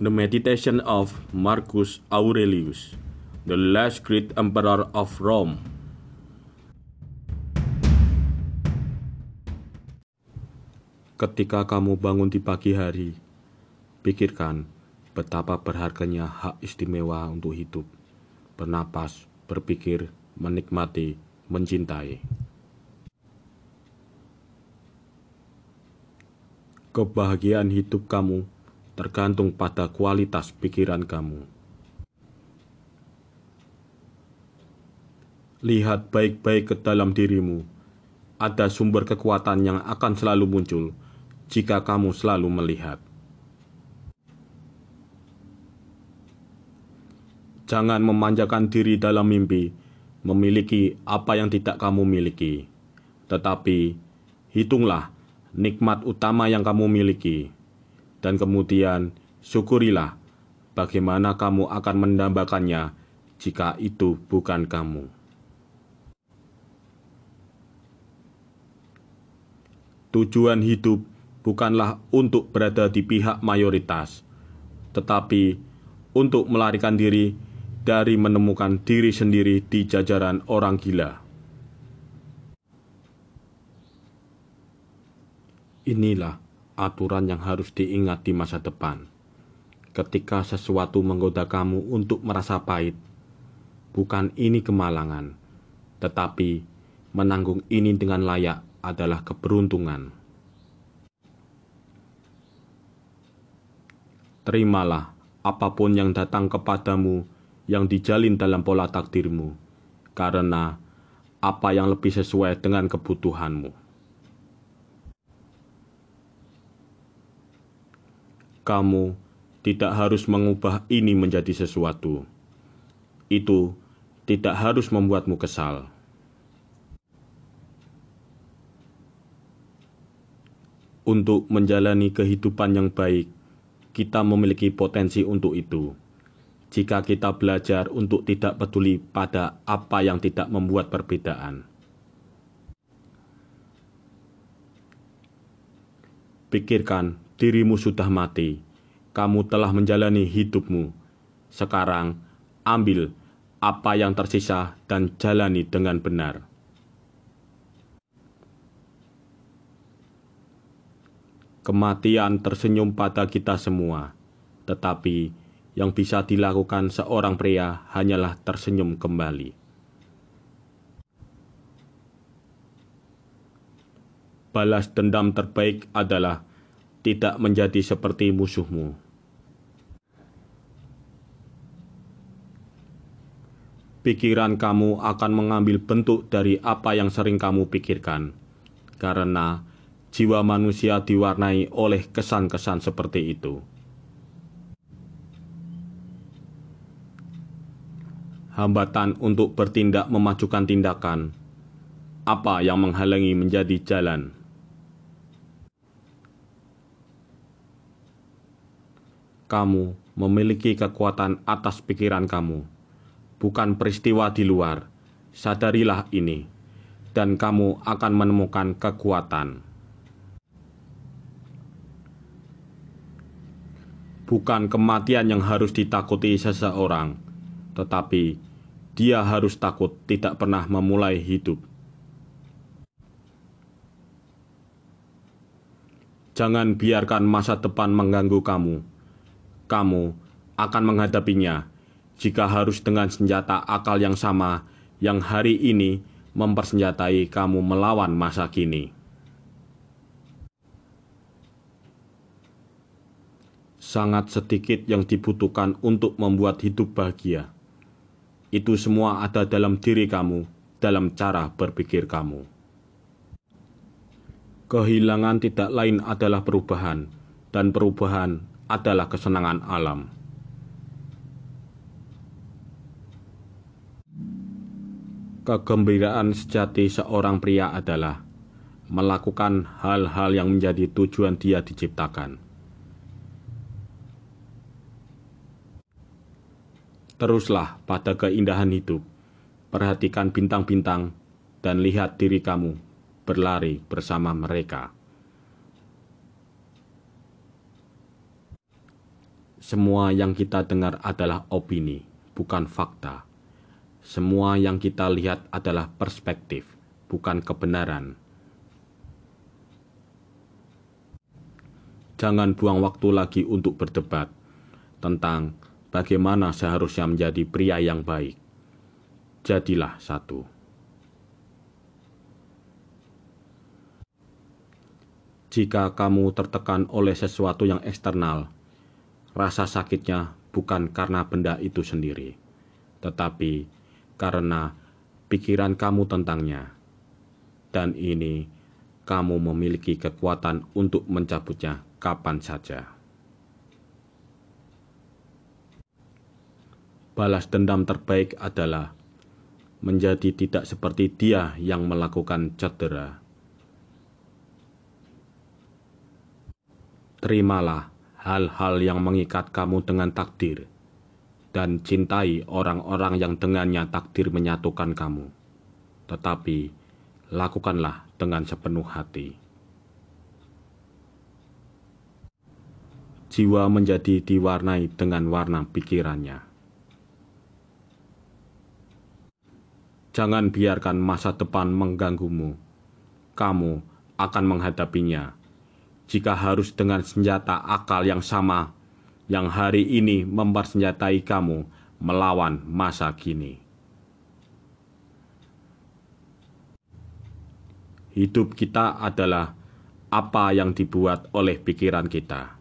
The Meditation of Marcus Aurelius, the last great emperor of Rome. Ketika kamu bangun di pagi hari, pikirkan betapa berharganya hak istimewa untuk hidup, bernapas, berpikir, menikmati, mencintai. Kebahagiaan hidup kamu tergantung pada kualitas pikiran kamu. Lihat baik-baik ke dalam dirimu. Ada sumber kekuatan yang akan selalu muncul jika kamu selalu melihat. Jangan memanjakan diri dalam mimpi, memiliki apa yang tidak kamu miliki, tetapi hitunglah nikmat utama yang kamu miliki, dan kemudian syukurilah bagaimana kamu akan mendambakannya jika itu bukan kamu. Tujuan hidup bukanlah untuk berada di pihak mayoritas, tetapi untuk melarikan diri dari menemukan diri sendiri di jajaran orang gila. Inilah aturan yang harus diingat di masa depan. Ketika sesuatu menggoda kamu untuk merasa pahit, bukan ini kemalangan, tetapi menanggung ini dengan layak adalah keberuntungan. Terimalah apa pun yang datang kepadamu yang dijalin dalam pola takdirmu, karena apa yang lebih sesuai dengan kebutuhanmu. Kamu tidak harus mengubah ini menjadi sesuatu. Itu tidak harus membuatmu kesal. Untuk menjalani kehidupan yang baik, kita memiliki potensi untuk itu. Jika kita belajar untuk tidak peduli pada apa yang tidak membuat perbedaan, pikirkan dirimu sudah mati. Kamu telah menjalani hidupmu. Sekarang, ambil apa yang tersisa dan jalani dengan benar. Kematian tersenyum pada kita semua, tetapi yang bisa dilakukan seorang pria hanyalah tersenyum kembali. Balas dendam terbaik adalah tidak menjadi seperti musuhmu. Pikiran kamu akan mengambil bentuk dari apa yang sering kamu pikirkan, karena jiwa manusia diwarnai oleh kesan-kesan seperti itu. Hambatan untuk bertindak memajukan tindakan. Apa yang menghalangi menjadi jalan? Kamu memiliki kekuatan atas pikiran kamu, bukan peristiwa di luar. Sadarilah ini, dan kamu akan menemukan kekuatan. bukan kematian yang harus ditakuti seseorang, tetapi dia harus takut tidak pernah memulai hidup. Jangan biarkan masa depan mengganggu kamu. Kamu akan menghadapinya jika harus dengan senjata akal yang sama yang hari ini mempersenjatai kamu melawan masa kini. sangat sedikit yang dibutuhkan untuk membuat hidup bahagia. Itu semua ada dalam diri kamu, dalam cara berpikir kamu. Kehilangan tidak lain adalah perubahan, dan perubahan adalah kesenangan alam. Kegembiraan sejati seorang pria adalah melakukan hal-hal yang menjadi tujuan dia diciptakan Teruslah pada keindahan hidup, perhatikan bintang-bintang, dan lihat diri kamu berlari bersama mereka. Semua yang kita dengar adalah opini, bukan fakta. Semua yang kita lihat adalah perspektif, bukan kebenaran. Jangan buang waktu lagi untuk berdebat tentang bagaimana seharusnya menjadi pria yang baik. Jadilah satu. Jika kamu tertekan oleh sesuatu yang eksternal, rasa sakitnya bukan karena benda itu sendiri, tetapi karena pikiran kamu tentangnya. Dan ini kamu memiliki kekuatan untuk mencabutnya kapan saja. Balas dendam terbaik adalah menjadi tidak seperti dia yang melakukan cedera. Terimalah hal-hal yang mengikat kamu dengan takdir, dan cintai orang-orang yang dengannya takdir menyatukan kamu. Tetapi, lakukanlah dengan sepenuh hati. Jiwa menjadi diwarnai dengan warna pikirannya. Jangan biarkan masa depan mengganggumu. Kamu akan menghadapinya jika harus dengan senjata akal yang sama yang hari ini mempersenjatai kamu melawan masa kini. Hidup kita adalah apa yang dibuat oleh pikiran kita.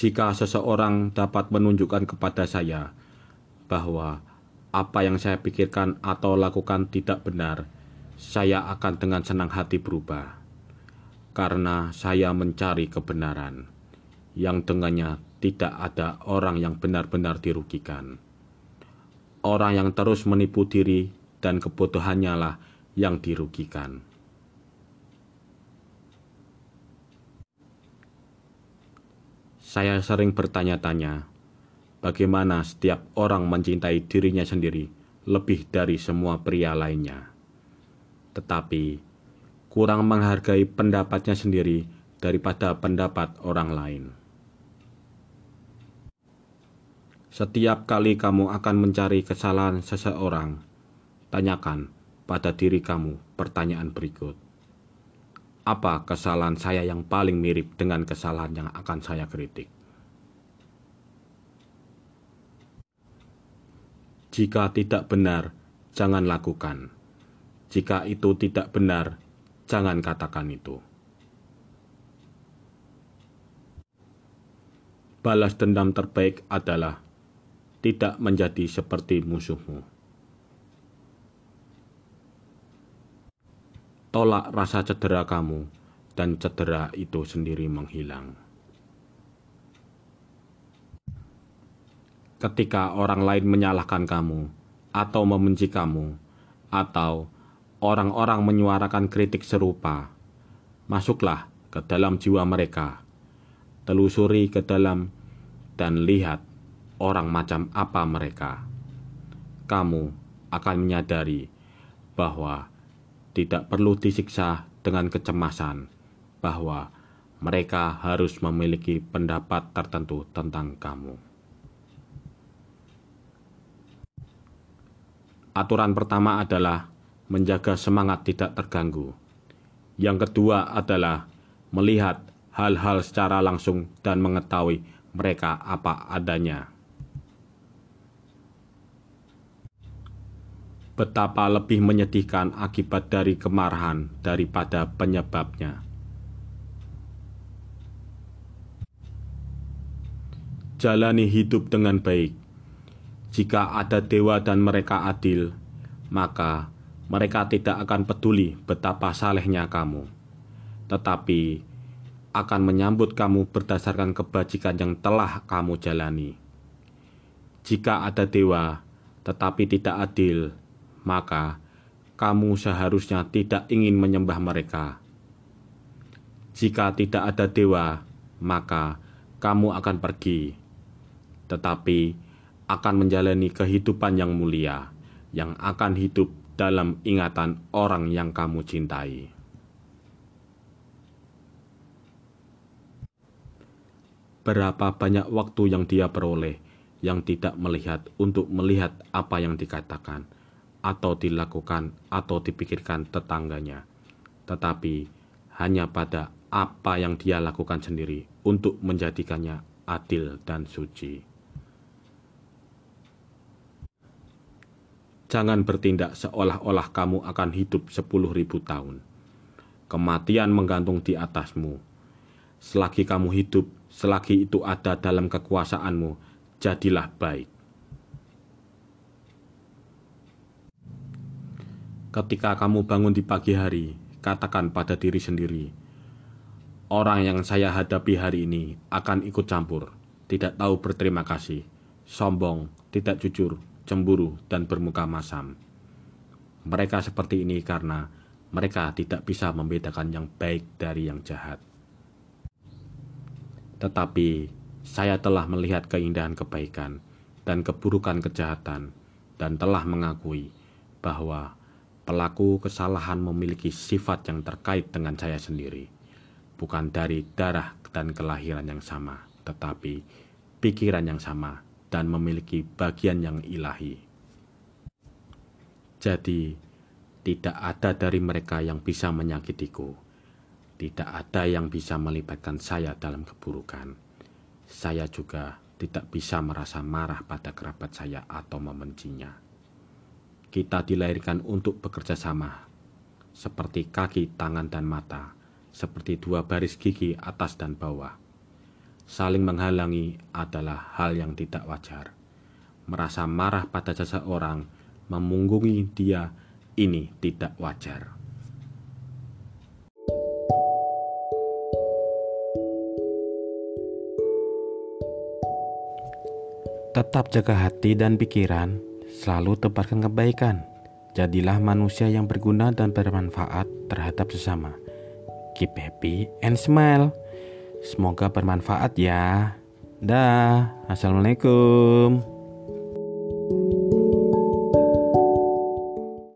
Jika seseorang dapat menunjukkan kepada saya bahwa apa yang saya pikirkan atau lakukan tidak benar, saya akan dengan senang hati berubah, karena saya mencari kebenaran, yang dengannya tidak ada orang yang benar-benar dirugikan. Orang yang terus menipu diri dan kebodohannya lah yang dirugikan. Saya sering bertanya-tanya, bagaimana setiap orang mencintai dirinya sendiri lebih dari semua pria lainnya tetapi kurang menghargai pendapatnya sendiri daripada pendapat orang lain. Setiap kali kamu akan mencari kesalahan seseorang, tanyakan pada diri kamu pertanyaan berikut. Apa kesalahan saya yang paling mirip dengan kesalahan yang akan saya kritik? Jika tidak benar, jangan lakukan jika itu tidak benar, jangan katakan itu. Balas dendam terbaik adalah tidak menjadi seperti musuhmu. Tolak rasa cedera kamu, dan cedera itu sendiri menghilang. Ketika orang lain menyalahkan kamu, atau membenci kamu, atau orang-orang menyuarakan kritik serupa, masuklah ke dalam jiwa mereka, telusuri ke dalam, dan lihat orang macam apa mereka. Kamu akan menyadari bahwa tidak perlu disiksa dengan kecemasan, bahwa mereka harus memiliki pendapat tertentu tentang kamu. Aturan pertama adalah menjaga semangat tidak terganggu. Yang kedua adalah melihat hal-hal secara langsung dan mengetahui mereka apa adanya. Betapa lebih menyedihkan akibat dari kemarahan daripada penyebabnya. Jalani hidup dengan baik. Jika ada dewa dan mereka adil, maka mereka tidak akan peduli betapa salehnya kamu, tetapi akan menyambut kamu berdasarkan kebajikan yang telah kamu jalani. Jika ada dewa tetapi tidak adil, maka kamu seharusnya tidak ingin menyembah mereka. Jika tidak ada dewa, maka kamu akan pergi, tetapi akan menjalani kehidupan yang mulia, yang akan hidup dalam ingatan orang yang kamu cintai. berapa banyak waktu yang dia peroleh yang tidak melihat untuk melihat apa yang dikatakan atau dilakukan atau dipikirkan tetangganya, tetapi hanya pada apa yang dia lakukan sendiri untuk menjadikannya adil dan suci. Jangan bertindak seolah-olah kamu akan hidup sepuluh ribu tahun. Kematian menggantung di atasmu. Selagi kamu hidup, selagi itu ada dalam kekuasaanmu, jadilah baik. Ketika kamu bangun di pagi hari, katakan pada diri sendiri, orang yang saya hadapi hari ini akan ikut campur, tidak tahu berterima kasih, sombong, tidak jujur, cemburu, dan bermuka masam. Mereka seperti ini karena mereka tidak bisa membedakan yang baik dari yang jahat. Tetapi saya telah melihat keindahan kebaikan dan keburukan kejahatan, dan telah mengakui bahwa pelaku kesalahan memiliki sifat yang terkait dengan saya sendiri, bukan dari darah dan kelahiran yang sama, tetapi pikiran yang sama dan memiliki bagian yang ilahi. Jadi, tidak ada dari mereka yang bisa menyakitiku. Tidak ada yang bisa melibatkan saya dalam keburukan. Saya juga tidak bisa merasa marah pada kerabat saya atau membencinya. Kita dilahirkan untuk bekerja sama, seperti kaki, tangan, dan mata, seperti dua baris gigi atas dan bawah saling menghalangi adalah hal yang tidak wajar. Merasa marah pada seseorang, memunggungi dia, ini tidak wajar. Tetap jaga hati dan pikiran, selalu tebarkan kebaikan. Jadilah manusia yang berguna dan bermanfaat terhadap sesama. Keep happy and smile. Semoga bermanfaat ya. Dah, assalamualaikum.